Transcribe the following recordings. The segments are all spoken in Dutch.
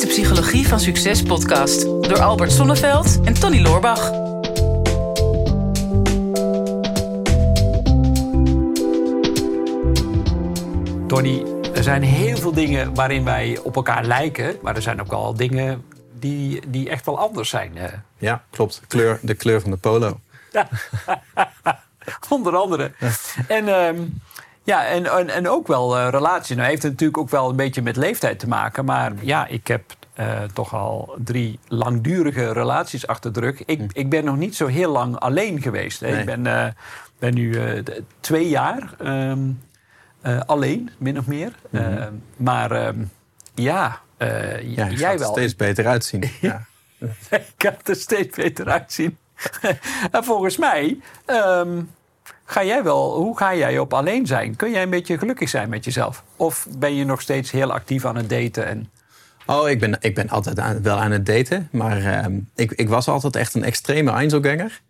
is de Psychologie van Succes podcast door Albert Sonneveld en Tony Loorbach. Tony, er zijn heel veel dingen waarin wij op elkaar lijken, maar er zijn ook al dingen die, die echt wel anders zijn. eh. Ja, klopt. Kleur, de kleur van de polo. Ja. Onder andere. En, ehm, ja, en, en, en ook wel eh, relaties. Nou heeft het natuurlijk ook wel een beetje met leeftijd te maken. Maar ja, ik heb eh, toch al drie langdurige relaties achter de rug. Ik, ik ben nog niet zo heel lang alleen geweest. Hè. Nee. Ik ben, eh, ben nu twee jaar ehm, eh, alleen, min of meer. Ehm, maar ehm, ja, Ja, jij gaat er wel. steeds beter uitzien. Ja. Ik kan er steeds beter uitzien. en volgens mij ga jij wel. Hoe ga jij op alleen zijn? Kun jij een beetje gelukkig zijn met jezelf? Of ben je nog steeds heel actief aan het daten? En, Oh, ik ben, ik ben altijd aan, wel aan het daten. Maar ehm, ik, ik was altijd echt een extreme Einzelganger.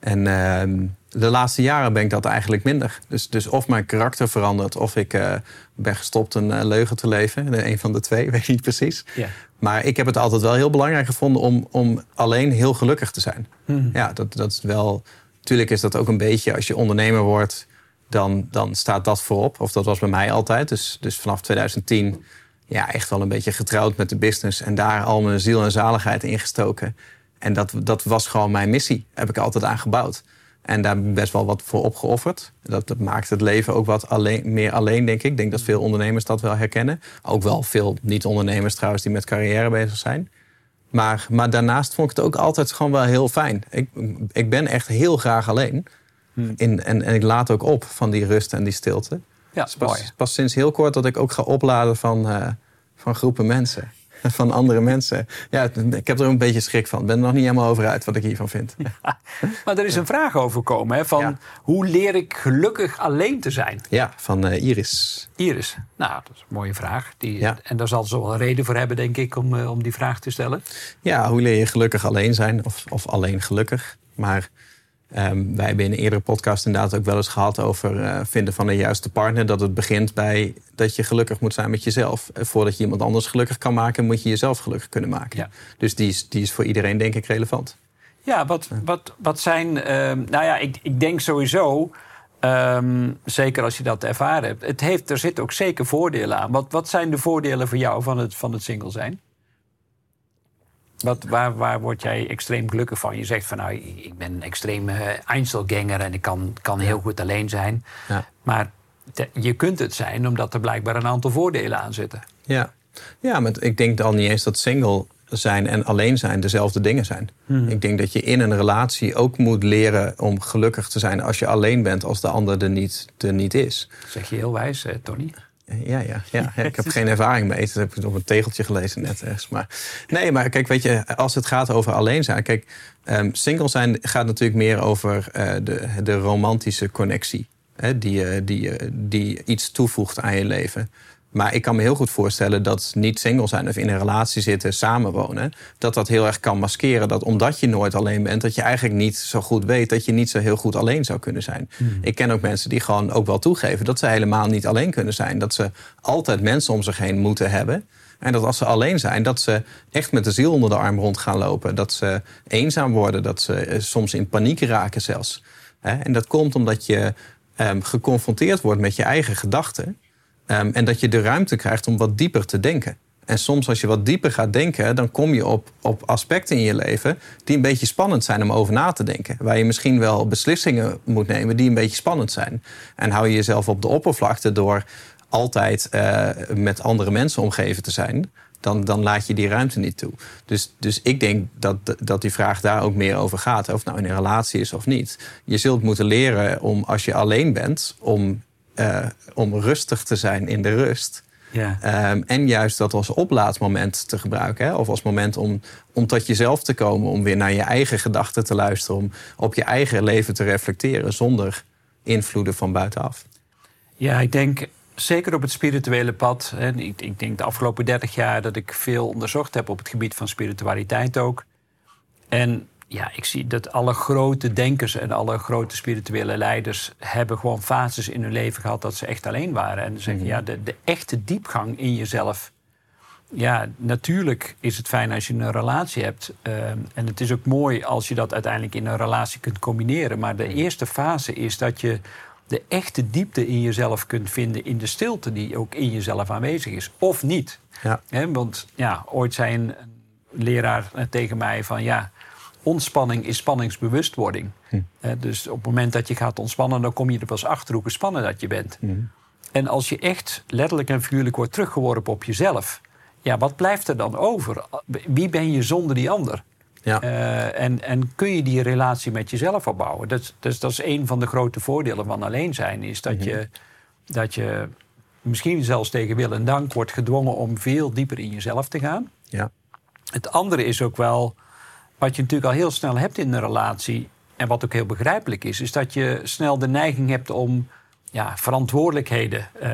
En ehm, de laatste jaren ben ik dat eigenlijk minder. Dus, dus of mijn karakter verandert... of ik eh, ben gestopt een eh, leugen te leven. Een van de twee, weet ik niet precies. ja. Maar ik heb het altijd wel heel belangrijk gevonden om, om alleen heel gelukkig te zijn. Hmm. Ja, dat, dat is wel. Tuurlijk is dat ook een beetje als je ondernemer wordt, dan, dan staat dat voorop. Of dat was bij mij altijd. Dus, dus vanaf 2010 ja, echt wel een beetje getrouwd met de business en daar al mijn ziel en zaligheid in gestoken. En dat, dat was gewoon mijn missie. Heb ik altijd aan gebouwd. En daar best wel wat voor opgeofferd. Dat, dat maakt het leven ook wat alleen, meer alleen, denk ik. Ik denk dat veel ondernemers dat wel herkennen. Ook wel veel niet-ondernemers trouwens die met carrière bezig zijn. Maar, maar daarnaast vond ik het ook altijd gewoon wel heel fijn. Ik, ik ben echt heel graag alleen. In, en, en ik laat ook op van die rust en die stilte. ja, mooi. pas sinds heel kort dat ik ook ga opladen van, eh, van groepen mensen. Van andere mensen. Ja, ik heb er een beetje schrik van. Ik ben er nog niet helemaal over uit wat ik hiervan vind. Maar er is een vraag overkomen: hè, van Ja. hoe leer ik gelukkig alleen te zijn? Ja, van eh, Iris. Iris, nou, dat is een mooie vraag. Die, Ja. En daar zal ze wel een reden voor hebben, denk ik, om, eh, om die vraag te stellen. Ja, hoe leer je gelukkig alleen zijn? Of, of alleen gelukkig? Maar ehm, wij hebben in een eerdere podcast inderdaad ook wel eens gehad over eh, vinden van de juiste partner. Dat het begint bij dat je gelukkig moet zijn met jezelf. Eh, Voordat je iemand anders gelukkig kan maken, moet je jezelf gelukkig kunnen maken. Ja. Dus die is, die is voor iedereen denk ik relevant. Ja, wat, wat, wat zijn. ehm, nou ja, ik, ik denk sowieso. ehm, zeker als je dat ervaren hebt. Het heeft, er zitten ook zeker voordelen aan. Wat, wat zijn de voordelen voor jou van het, van het single zijn? Wat, waar, waar word jij extreem gelukkig van? Je zegt van nou, ik ben een extreme eh, Einzelganger en ik kan, kan heel goed alleen zijn. Ja. Maar te- je kunt het zijn omdat er blijkbaar een aantal voordelen aan zitten. Ja, ja maar ik denk al niet eens dat single zijn en alleen zijn dezelfde dingen zijn. Ik denk dat je in een relatie ook moet leren om gelukkig te zijn als je alleen bent, als de ander er niet, er niet is. Dat zeg je heel wijs, Tony. Ja, ja, ja. ja, ik heb geen ervaring mee. Dat heb ik op een tegeltje gelezen net ergens. Maar, nee, maar kijk, weet je, als het gaat over alleen zijn. Kijk, ehm, single zijn gaat natuurlijk meer over eh, de, de romantische connectie. Hè, die, die, die iets toevoegt aan je leven. Maar ik kan me heel goed voorstellen dat niet single zijn of in een relatie zitten, samenwonen, dat dat heel erg kan maskeren. Dat omdat je nooit alleen bent, dat je eigenlijk niet zo goed weet dat je niet zo heel goed alleen zou kunnen zijn. Ik ken ook mensen die gewoon ook wel toegeven dat ze helemaal niet alleen kunnen zijn. Dat ze altijd mensen om zich heen moeten hebben. En dat als ze alleen zijn, dat ze echt met de ziel onder de arm rond gaan lopen. Dat ze eenzaam worden, dat ze eh, soms in paniek raken zelfs. En dat komt omdat je ehm, geconfronteerd wordt met je eigen gedachten. Ehm, en dat je de ruimte krijgt om wat dieper te denken. En soms als je wat dieper gaat denken, dan kom je op, op aspecten in je leven die een beetje spannend zijn om over na te denken. Waar je misschien wel beslissingen moet nemen die een beetje spannend zijn. En hou je jezelf op de oppervlakte door altijd eh, met andere mensen omgeven te zijn, dan, dan laat je die ruimte niet toe. Dus, dus ik denk dat, dat die vraag daar ook meer over gaat. Of nou in een relatie is of niet. Je zult moeten leren om, als je alleen bent, om, eh, om rustig te zijn in de rust. Ja. Ehm, en juist dat als oplaadmoment te gebruiken. Hè? Of als moment om, om tot jezelf te komen. Om weer naar je eigen gedachten te luisteren. Om op je eigen leven te reflecteren. Zonder invloeden van buitenaf. Ja, ik denk zeker op het spirituele pad. En ik, ik denk de afgelopen 30 jaar dat ik veel onderzocht heb op het gebied van spiritualiteit ook. En ja, ik zie dat alle grote denkers en alle grote spirituele leiders hebben gewoon fases in hun leven gehad dat ze echt alleen waren. En ze zeggen, ja, de, de echte diepgang in jezelf, ja, natuurlijk is het fijn als je een relatie hebt. Ehm, en het is ook mooi als je dat uiteindelijk in een relatie kunt combineren. Maar de eerste fase is dat je de echte diepte in jezelf kunt vinden in de stilte die ook in jezelf aanwezig is. Of niet. Ja. want ja, ooit zei een, leraar tegen mij van ja, ontspanning is spanningsbewustwording. Hm. dus op het moment dat je gaat ontspannen, dan kom je er pas achter hoe gespannen dat je bent. Hm. En als je echt letterlijk en figuurlijk wordt teruggeworpen op jezelf, ja, wat blijft er dan over? Wie ben je zonder die ander? Ja. Uh, en, en kun je die relatie met jezelf opbouwen? Dat, dat, dat is een van de grote voordelen van alleen zijn. Is dat, mhm. je, dat je misschien zelfs tegen wil en dank wordt gedwongen om veel dieper in jezelf te gaan. Ja. Het andere is ook wel, wat je natuurlijk al heel snel hebt in een relatie, en wat ook heel begrijpelijk is, is dat je snel de neiging hebt om ja, verantwoordelijkheden uh,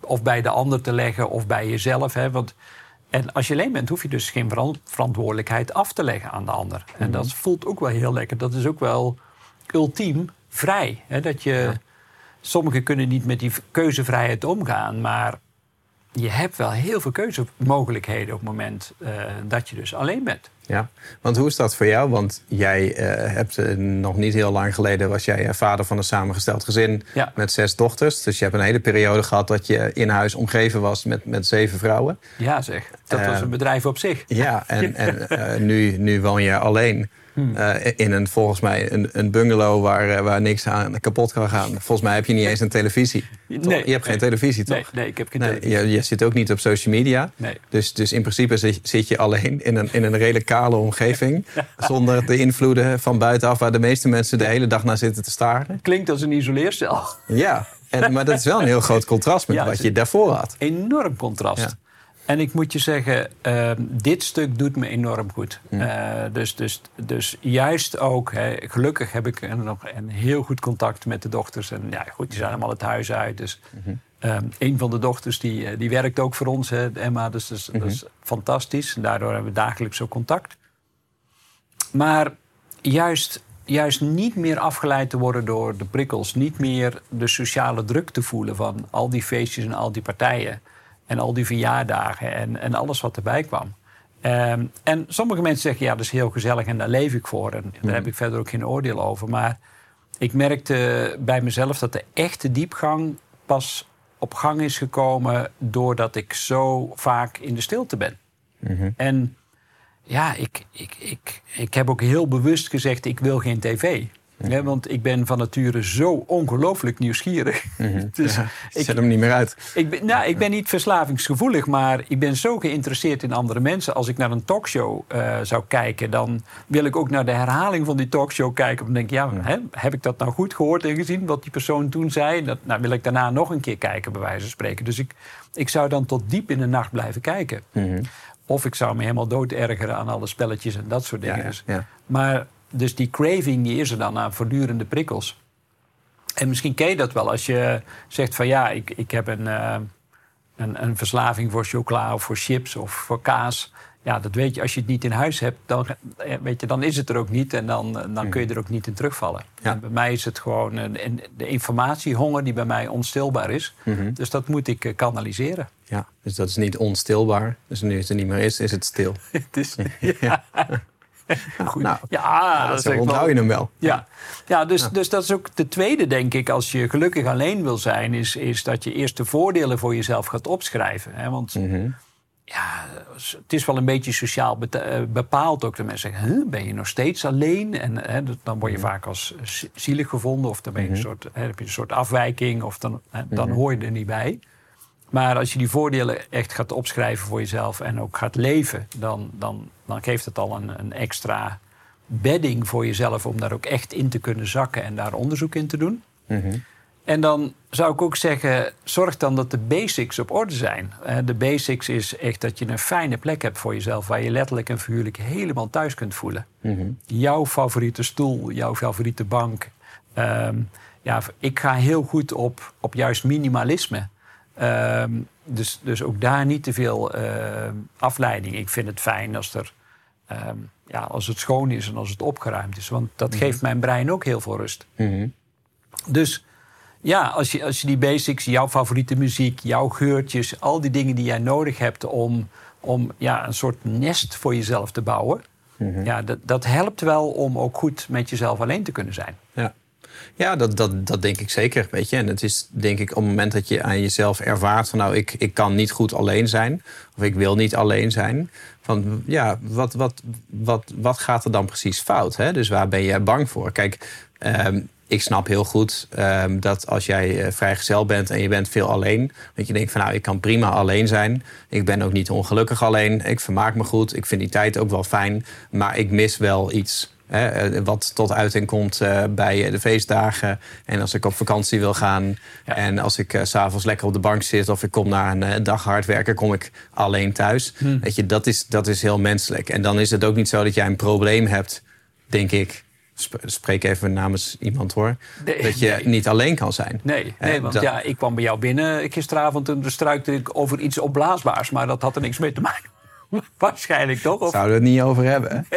of bij de ander te leggen of bij jezelf. Hè, want en als je alleen bent, hoef je dus geen verantwoordelijkheid af te leggen aan de ander. En dat mhm. voelt ook wel heel lekker. Dat is ook wel ultiem vrij. Hè? Dat je, Sommigen kunnen niet met die keuzevrijheid omgaan, maar je hebt wel heel veel keuzemogelijkheden op het moment uh, dat je dus alleen bent. Ja, want hoe is dat voor jou? Want jij uh, hebt uh, nog niet heel lang geleden was jij vader van een samengesteld gezin met zes dochters. Dus je hebt een hele periode gehad dat je in huis omgeven was met, met zeven vrouwen. Ja, zeg. Dat was een bedrijf op zich. Ja, en, en nu, nu woon je alleen. Hmm. Eh, in een, volgens mij een, een bungalow waar, eh, waar niks aan kapot kan gaan. Volgens mij heb je niet eens een televisie. Nee, je hebt geen televisie, toch? Nee, nee ik heb geen televisie. Je, je, zit ook niet op social media. Nee. Dus, dus in principe zit, je alleen in een, in een redelijk kale omgeving. Zonder de invloeden van buitenaf waar de meeste mensen de hele dag naar zitten te staren. Klinkt als een isoleercel. Ja, en, maar dat is wel een heel groot contrast met wat je daarvoor had. Enorm contrast. En ik moet je zeggen, uh, dit stuk doet me enorm goed. Uh, dus, dus, dus juist ook, hè, gelukkig heb ik nog een heel goed contact met de dochters. En ja, goed, die zijn allemaal het huis uit. Dus mm een van de dochters die, eh, die werkt ook voor ons, hè, Emma. Dus dat is, dat is mhm. fantastisch. En daardoor hebben we dagelijks zo contact. Maar juist, juist niet meer afgeleid te worden door de prikkels. Niet meer de sociale druk te voelen van al die feestjes en al die partijen. En al die verjaardagen en, en alles wat erbij kwam. Ehm, en sommige mensen zeggen, ja, dat is heel gezellig en daar leef ik voor. En daar heb ik verder ook geen oordeel over. Maar ik merkte bij mezelf dat de echte diepgang pas op gang is gekomen... doordat ik zo vaak in de stilte ben. Mhm. En ja, ik, ik, ik, ik heb ook heel bewust gezegd, ik wil geen tv. Ja, want ik ben van nature zo ongelooflijk nieuwsgierig. Mm dus ik zet hem niet meer uit. Ik ben, nou, ik ben niet verslavingsgevoelig, maar ik ben zo geïnteresseerd in andere mensen. Als ik naar een talkshow uh, zou kijken, dan wil ik ook naar de herhaling van die talkshow kijken. Dan denk ik, ja, hè, heb ik dat nou goed gehoord en gezien wat die persoon toen zei? Dat, nou, wil ik daarna nog een keer kijken, bij wijze van spreken. Dus ik, ik zou dan tot diep in de nacht blijven kijken. Mm Of ik zou me helemaal dood ergeren aan alle spelletjes en dat soort dingen. Ja, ja, ja. Maar dus die craving die is er dan aan voortdurende prikkels. En misschien ken je dat wel als je zegt van ja, ik, ik heb een, uh, een, een, verslaving voor chocola of voor chips of voor kaas. Ja, dat weet je. Als je het niet in huis hebt, dan, eh, weet je, dan is het er ook niet. En dan, dan kun je er ook niet in terugvallen. Ja. En bij mij is het gewoon een, de informatiehonger die bij mij onstilbaar is. Mhm. Dus dat moet ik eh, kanaliseren. Ja, dus dat is niet onstilbaar. Dus nu het er niet meer is, is het stil. het is, ja. Goed. Nou, ja, dat, onthoud je hem wel. Ja, ja dus, dus dat is ook de tweede, denk ik, als je gelukkig alleen wil zijn, is, is dat je eerst de voordelen voor jezelf gaat opschrijven. Hè? Want mhm. ja, het is wel een beetje sociaal eh, bepaald ook. Dat mensen zeggen, ben je nog steeds alleen? En hè, dan word je mhm. vaak als zielig gevonden, of dan ben je een mhm. soort, hè, heb je een soort afwijking, of dan, hè, dan hoor je er niet bij. Maar als je die voordelen echt gaat opschrijven voor jezelf en ook gaat leven, dan, dan, dan geeft het al een, een extra bedding voor jezelf om daar ook echt in te kunnen zakken en daar onderzoek in te doen. Mhm. En dan zou ik ook zeggen, zorg dan dat de basics op orde zijn. De basics is echt dat je een fijne plek hebt voor jezelf... waar je letterlijk en figuurlijk helemaal thuis kunt voelen. Mhm. Jouw favoriete stoel, jouw favoriete bank. Ehm, ja, ik ga heel goed op, op juist minimalisme. Ehm, dus, dus ook daar niet te veel uh, afleiding. Ik vind het fijn als, er, ehm, ja, als het schoon is en als het opgeruimd is. Want dat mhm. geeft mijn brein ook heel veel rust. Mhm. Dus ja, als je, als je die basics, jouw favoriete muziek, jouw geurtjes, al die dingen die jij nodig hebt om, om ja, een soort nest voor jezelf te bouwen. Mhm. Ja, dat, dat helpt wel om ook goed met jezelf alleen te kunnen zijn. Ja. Ja, dat, dat, dat denk ik zeker. Weet je. En het is denk ik op het moment dat je aan jezelf ervaart van nou, ik, ik kan niet goed alleen zijn. Of ik wil niet alleen zijn. Van ja, wat, wat, wat, wat gaat er dan precies fout? Hè? Dus waar ben je bang voor? Kijk, ehm, ik snap heel goed ehm, dat als jij uh, vrijgezel bent en je bent veel alleen, dat je denkt van nou, ik kan prima alleen zijn. Ik ben ook niet ongelukkig alleen. Ik vermaak me goed. Ik vind die tijd ook wel fijn. Maar ik mis wel iets. Hè, eh, wat tot uiting komt uh, bij de feestdagen. En als ik op vakantie wil gaan. Ja. En als ik uh, s'avonds lekker op de bank zit. Of ik kom na een uh, dag hard werken. Kom ik alleen thuis. Weet je, dat is, dat is heel menselijk. En dan is het ook niet zo dat jij een probleem hebt. Denk ik. Spreek even namens iemand hoor. Nee, dat je nee. niet alleen kan zijn. Nee, nee want dat- ja, ik kwam bij jou binnen gisteravond en struikte ik over iets opblaasbaars. Maar dat had er niks mee te maken. Waarschijnlijk toch? Of? Zouden we het niet over hebben?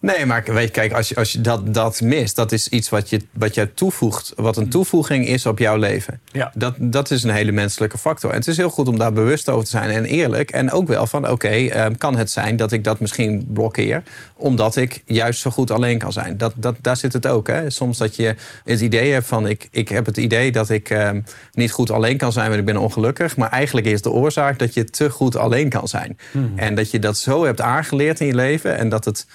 Nee, maar weet je, kijk, als je, als je dat, dat mist, dat is iets wat, je, wat jij toevoegt, wat een toevoeging is op jouw leven. Ja. Dat, dat is een hele menselijke factor. En het is heel goed om daar bewust over te zijn en eerlijk. En ook wel van, oké, eh, kan het zijn dat ik dat misschien blokkeer, omdat ik juist zo goed alleen kan zijn. Dat, dat, daar zit het ook. Hè? Soms dat je het idee hebt van, ik, ik heb het idee dat ik eh, niet goed alleen kan zijn, want ik ben ongelukkig. Maar eigenlijk is de oorzaak dat je te goed alleen kan zijn. En dat je dat zo hebt aangeleerd in je leven en dat het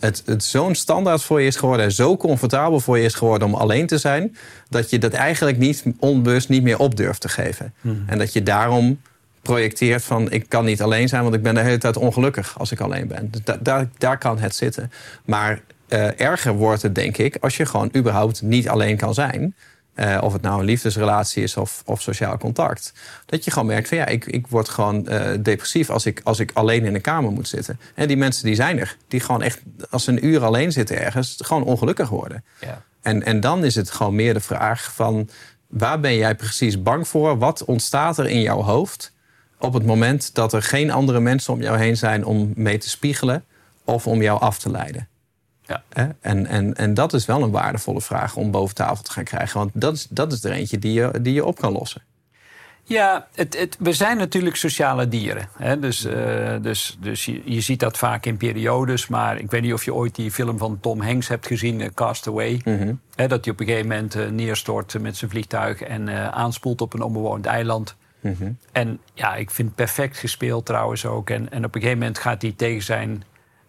het, het zo'n standaard voor je is geworden en zo comfortabel voor je is geworden om alleen te zijn, dat je dat eigenlijk niet onbewust niet meer op durft te geven. En dat je daarom projecteert van ik kan niet alleen zijn, want ik ben de hele tijd ongelukkig als ik alleen ben. Dus da- daar, daar kan het zitten. Maar eh, erger wordt het, denk ik, als je gewoon überhaupt niet alleen kan zijn. Eh, of het nou een liefdesrelatie is of, of sociaal contact. Dat je gewoon merkt van ja, ik, ik word gewoon eh, depressief als ik, als ik alleen in een kamer moet zitten. En die mensen die zijn er. Die gewoon echt, als ze een uur alleen zitten ergens, gewoon ongelukkig worden. Ja. En, en dan is het gewoon meer de vraag van... waar ben jij precies bang voor? Wat ontstaat er in jouw hoofd op het moment dat er geen andere mensen om jou heen zijn... om mee te spiegelen of om jou af te leiden? Ja. En, en, en dat is wel een waardevolle vraag om boven tafel te gaan krijgen. Want dat is, dat is er eentje die je, die je op kan lossen. Ja, het, het, we zijn natuurlijk sociale dieren. Hè? Dus, eh, dus, dus je, je ziet dat vaak in periodes. Maar ik weet niet of je ooit die film van Tom Hanks hebt gezien, eh, Castaway. Hè, dat hij op een gegeven moment eh, neerstort met zijn vliegtuig en aanspoelt op een onbewoond eiland. En ja, ik vind perfect gespeeld trouwens ook. En, en op een gegeven moment gaat hij tegen zijn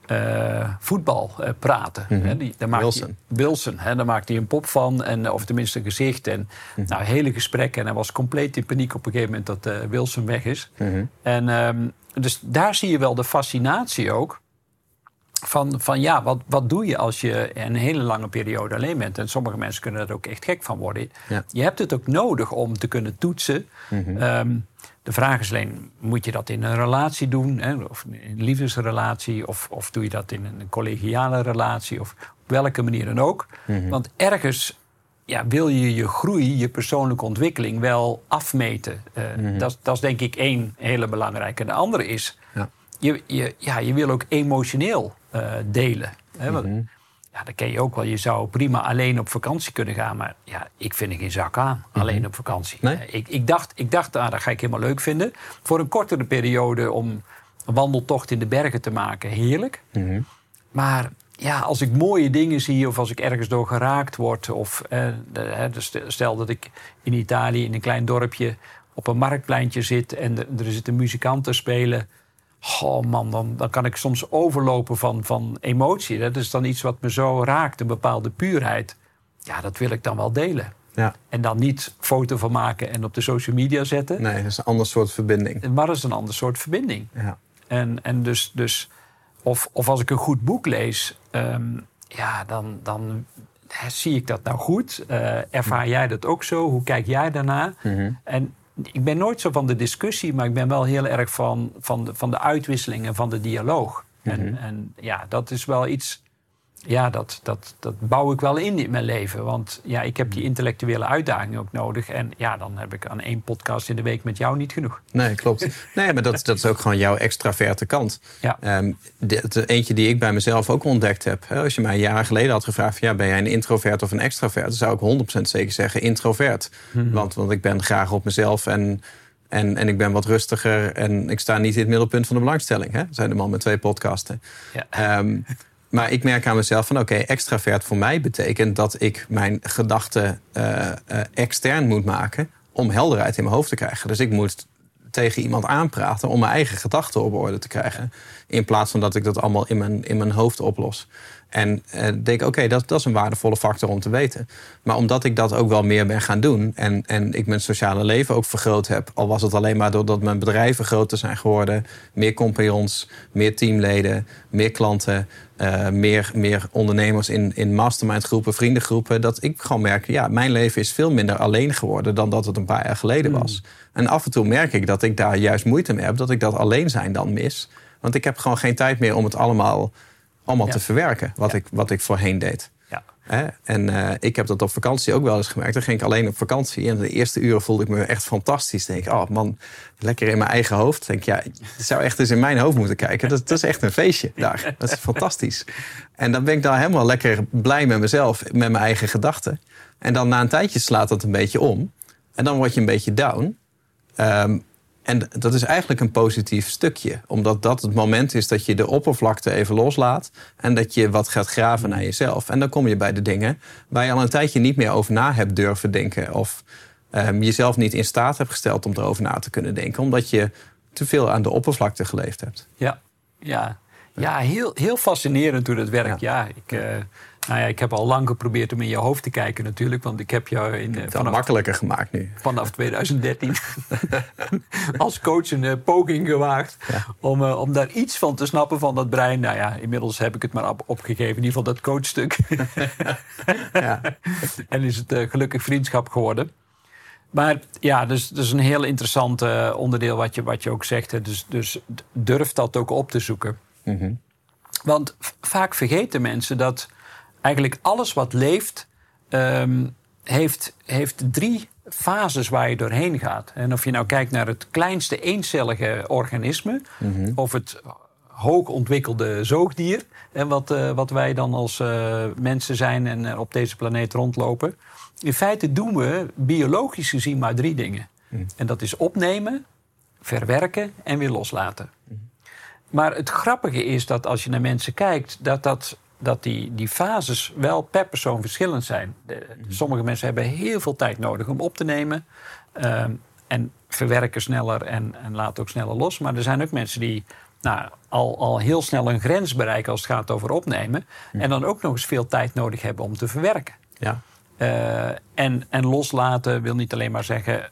eh, voetbal eh, praten. Hè, die, daar maakt Wilson. Hij, Wilson, hè, daar maakt hij een pop van, en, of tenminste een gezicht. En nou, hele gesprekken. En hij was compleet in paniek op een gegeven moment dat eh, Wilson weg is. En ehm, dus daar zie je wel de fascinatie ook. Van, van ja, wat, wat doe je als je een hele lange periode alleen bent? En sommige mensen kunnen er ook echt gek van worden. Ja. Je hebt het ook nodig om te kunnen toetsen. Ehm, de vraag is alleen, moet je dat in een relatie doen? Hè? Of in een liefdesrelatie? Of, of doe je dat in een collegiale relatie? Of op welke manier dan ook. Want ergens ja, wil je je groei, je persoonlijke ontwikkeling wel afmeten. Eh, dat, dat is denk ik één hele belangrijke. De andere is, Ja. je, je, ja, je wil ook emotioneel eh, delen. Hè? Want, ja, dat ken je ook wel. Je zou prima alleen op vakantie kunnen gaan. Maar ja, ik vind er geen zak aan, alleen op vakantie. Nee? Eh, Ik, ik dacht, ik dacht ah, dat ga ik helemaal leuk vinden. Voor een kortere periode om een wandeltocht in de bergen te maken. Heerlijk. Maar ja, als ik mooie dingen zie of als ik ergens door geraakt word... of eh, stel dat ik in Italië in een klein dorpje op een marktpleintje zit... en er, er zit een muzikant te spelen... Oh man, dan, dan kan ik soms overlopen van, van emotie. Dat is dan iets wat me zo raakt, een bepaalde puurheid. Ja, dat wil ik dan wel delen. Ja. En dan niet foto van maken en op de social media zetten. Nee, dat is een ander soort verbinding. Maar dat is een ander soort verbinding. Ja. En, en dus, dus of, of als ik een goed boek lees, ehm, ja, dan, dan zie ik dat nou goed. Eh, ervaar jij dat ook zo? Hoe kijk jij daarna? En ik ben nooit zo van de discussie, maar ik ben wel heel erg van, van, de, van de uitwisseling en van de dialoog. en, en ja, dat is wel iets ja, dat, dat, dat bouw ik wel in in mijn leven. Want ja, ik heb die intellectuele uitdaging ook nodig. En ja, dan heb ik aan één podcast in de week met jou niet genoeg. Nee, klopt. Nee, maar dat, dat is ook gewoon jouw extraverte kant. Ja. Um, de, eentje die ik bij mezelf ook ontdekt heb. Als je mij een jaar geleden had gevraagd... ja, ben jij een introvert of een extravert? Dan zou ik 100% zeker zeggen introvert. Mhm. want, want ik ben graag op mezelf en... En, en ik ben wat rustiger en ik sta niet in het middelpunt van de belangstelling. Hè? Zijn de man met twee podcasten. Ja. Um, maar ik merk aan mezelf van oké, extravert voor mij betekent dat ik mijn gedachten uh, uh, extern moet maken om helderheid in mijn hoofd te krijgen. Dus ik moet tegen iemand aanpraten om mijn eigen gedachten op orde te krijgen. In plaats van dat ik dat allemaal in mijn, in mijn hoofd oplos. En uh, denk, oké, dat, dat is een waardevolle factor om te weten. Maar omdat ik dat ook wel meer ben gaan doen... en, en ik mijn sociale leven ook vergroot heb... al was het alleen maar doordat mijn bedrijven groter zijn geworden... meer compagnons, meer teamleden, meer klanten... Uh, meer, meer ondernemers in, in mastermindgroepen, vriendengroepen... dat ik gewoon merk, ja, mijn leven is veel minder alleen geworden... dan dat het een paar jaar geleden was. En af en toe merk ik dat ik daar juist moeite mee heb... dat ik dat alleen zijn dan mis. Want ik heb gewoon geen tijd meer om het allemaal allemaal ja. te verwerken, wat, ja. ik, wat ik voorheen deed. En uh, ik heb dat op vakantie ook wel eens gemerkt. Dan ging ik alleen op vakantie en de eerste uren voelde ik me echt fantastisch. Denk ik, oh man, lekker in mijn eigen hoofd. Denk ik, ja, je zou echt eens in mijn hoofd moeten kijken. Dat, is echt een feestje daar. Dat is fantastisch. En dan ben ik daar helemaal lekker blij met mezelf, met mijn eigen gedachten. En dan na een tijdje slaat dat een beetje om. En dan word je een beetje down. Um, en dat is eigenlijk een positief stukje. Omdat dat het moment is dat je de oppervlakte even loslaat. En dat je wat gaat graven naar jezelf. En dan kom je bij de dingen waar je al een tijdje niet meer over na hebt durven denken. Of um, jezelf niet in staat hebt gesteld om erover na te kunnen denken. Omdat je te veel aan de oppervlakte geleefd hebt. Ja, ja. ja heel, heel fascinerend hoe dat werkt. Ja, ja ik... Uh... Nou ja, ik heb al lang geprobeerd om in je hoofd te kijken natuurlijk. Want ik heb jou in, uh, vanaf, makkelijker gemaakt nu. Vanaf 2013 als coach een uh, poging gewaagd. Ja. Om, uh, om daar iets van te snappen van dat brein. Nou ja, inmiddels heb ik het maar op, opgegeven. In ieder geval dat coachstuk. ja. En is het gelukkig vriendschap geworden. Maar ja, dus, dus een heel interessant onderdeel wat je, wat je ook zegt. Hè. Dus, dus durf dat ook op te zoeken. Mm -hmm. Want vaak vergeten mensen dat eigenlijk alles wat leeft, um, heeft, heeft drie fases waar je doorheen gaat. En of je nou kijkt naar het kleinste eencellige organisme, Mhm. mm -hmm. of het hoog ontwikkelde zoogdier, en wat, uh, wat wij dan als uh, mensen zijn en uh, op deze planeet rondlopen. In feite doen we biologisch gezien maar drie dingen. Mhm. Mm. En dat is opnemen, verwerken en weer loslaten. Mm. Maar het grappige is dat als je naar mensen kijkt, dat dat dat die, die fases wel per persoon verschillend zijn. De, sommige mensen hebben heel veel tijd nodig om op te nemen. Um, en verwerken sneller en, en laten ook sneller los. Maar er zijn ook mensen die nou, al, al heel snel een grens bereiken als het gaat over opnemen. Ja. En dan ook nog eens veel tijd nodig hebben om te verwerken. Ja. Uh, en, en loslaten wil niet alleen maar zeggen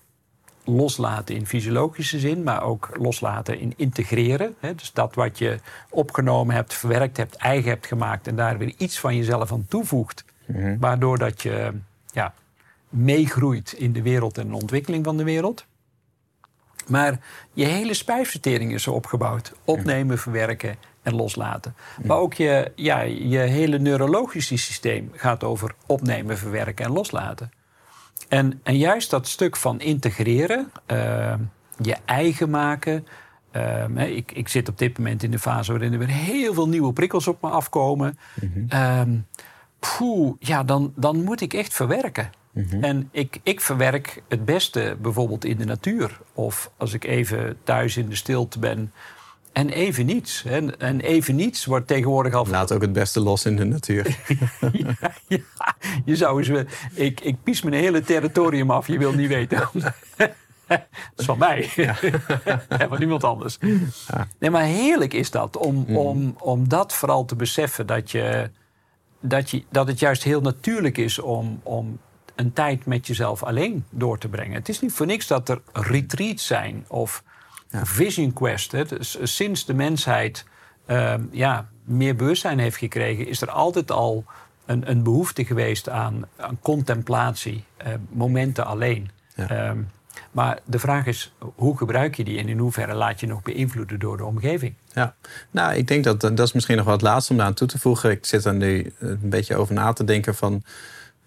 loslaten in fysiologische zin, maar ook loslaten in integreren. Hè? Dus dat wat je opgenomen hebt, verwerkt hebt, eigen hebt gemaakt en daar weer iets van jezelf aan toevoegt, mm -hmm. waardoor dat je ja, meegroeit in de wereld en de ontwikkeling van de wereld. Maar je hele spijsvertering is zo opgebouwd: opnemen, verwerken en loslaten. Maar ook je, ja, je hele neurologische systeem gaat over opnemen, verwerken en loslaten. En, en juist dat stuk van integreren, uh, je eigen maken. Uh, ik, ik zit op dit moment in de fase waarin er weer heel veel nieuwe prikkels op me afkomen. Mm -hmm. poeh, ja, dan, dan moet ik echt verwerken. -hmm. En ik, ik verwerk het beste bijvoorbeeld in de natuur. Of als ik even thuis in de stilte ben. En even niets. En, en even niets wordt tegenwoordig al... Laat ook het beste los in de natuur. ja, ja, je zou eens... Ik, ik pies mijn hele territorium af, je wil niet weten. dat is van mij. Ja. en van niemand anders. Ja. Nee, maar heerlijk is dat. Om, Mm. om, om dat vooral te beseffen. Dat, je, dat, je, dat het juist heel natuurlijk is om... om een tijd met jezelf alleen door te brengen. Het is niet voor niks dat er retreats zijn of Ja. vision quest. Hè. Dus sinds de mensheid uh, ja, meer bewustzijn heeft gekregen, is er altijd al een, een behoefte geweest aan, aan contemplatie, uh, momenten alleen. Ja. Um, Maar de vraag is, hoe gebruik je die en in hoeverre laat je nog beïnvloeden door de omgeving? Ja, nou, ik denk dat dat is misschien nog wat laatste om daar aan toe te voegen. Ik zit er nu een beetje over na te denken van,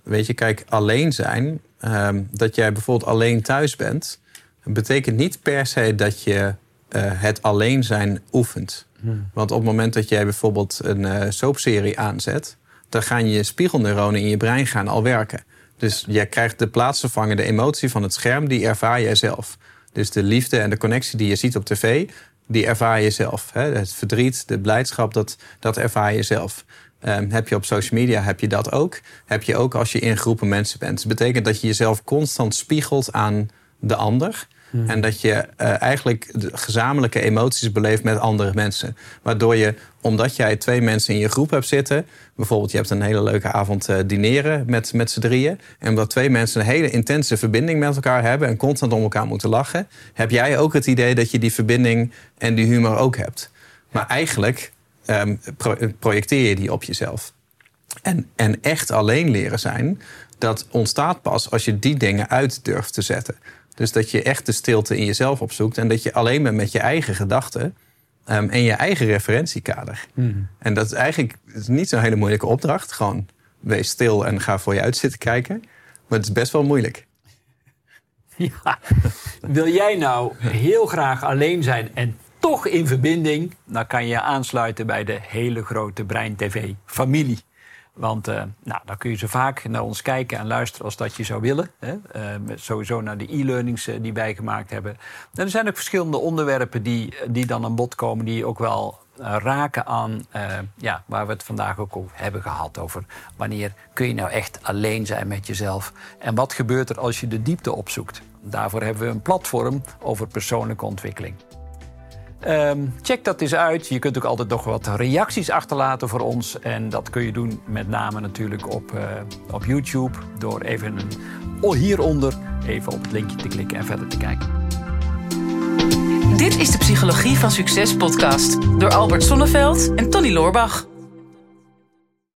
weet je, kijk, alleen zijn, um, dat jij bijvoorbeeld alleen thuis bent, betekent niet per se dat je uh, het alleen zijn oefent. Hmm. Want op het moment dat jij bijvoorbeeld een uh, soapserie aanzet, dan gaan je spiegelneuronen in je brein gaan al werken. Dus jij krijgt de plaatsvervangende emotie van het scherm, die ervaar jij zelf. Dus de liefde en de connectie die je ziet op tv, die ervaar je zelf. Het verdriet, de blijdschap, dat, dat ervaar je zelf. Um, heb je op social media, heb je dat ook. Heb je ook als je in groepen mensen bent. Dat betekent dat je jezelf constant spiegelt aan de ander. Hmm. En dat je uh, eigenlijk gezamenlijke emoties beleeft met andere mensen. Waardoor je, omdat jij twee mensen in je groep hebt zitten, bijvoorbeeld je hebt een hele leuke avond uh, dineren met, met z'n drieën. En omdat twee mensen een hele intense verbinding met elkaar hebben en constant om elkaar moeten lachen, heb jij ook het idee dat je die verbinding en die humor ook hebt. Maar eigenlijk um, pro projecteer je die op jezelf. En, en echt alleen leren zijn, dat ontstaat pas als je die dingen uit durft te zetten. Dus dat je echt de stilte in jezelf opzoekt en dat je alleen bent met je eigen gedachten um, en je eigen referentiekader. Mm. En dat is eigenlijk is niet zo'n hele moeilijke opdracht. Gewoon wees stil en ga voor je uit zitten kijken. Maar het is best wel moeilijk. Ja. Wil jij nou heel graag alleen zijn en toch in verbinding? Dan kan je aansluiten bij de hele grote Brein TV familie. Want uh, nou, dan kun je zo vaak naar ons kijken en luisteren als dat je zou willen. Hè? Uh, sowieso naar de e-learnings uh, die wij gemaakt hebben. En er zijn ook verschillende onderwerpen die, die dan aan bod komen... die ook wel raken aan ja, waar we het vandaag ook over hebben gehad. Over wanneer kun je nou echt alleen zijn met jezelf. En wat gebeurt er als je de diepte opzoekt. Daarvoor hebben we een platform over persoonlijke ontwikkeling. Um, check dat eens uit. Je kunt ook altijd nog wat reacties achterlaten voor ons. En dat kun je doen met name natuurlijk op, uh, op YouTube. Door even hieronder even op het linkje te klikken en verder te kijken. Dit is de Psychologie van Succes podcast. Door Albert Sonneveld en Tony Loorbach.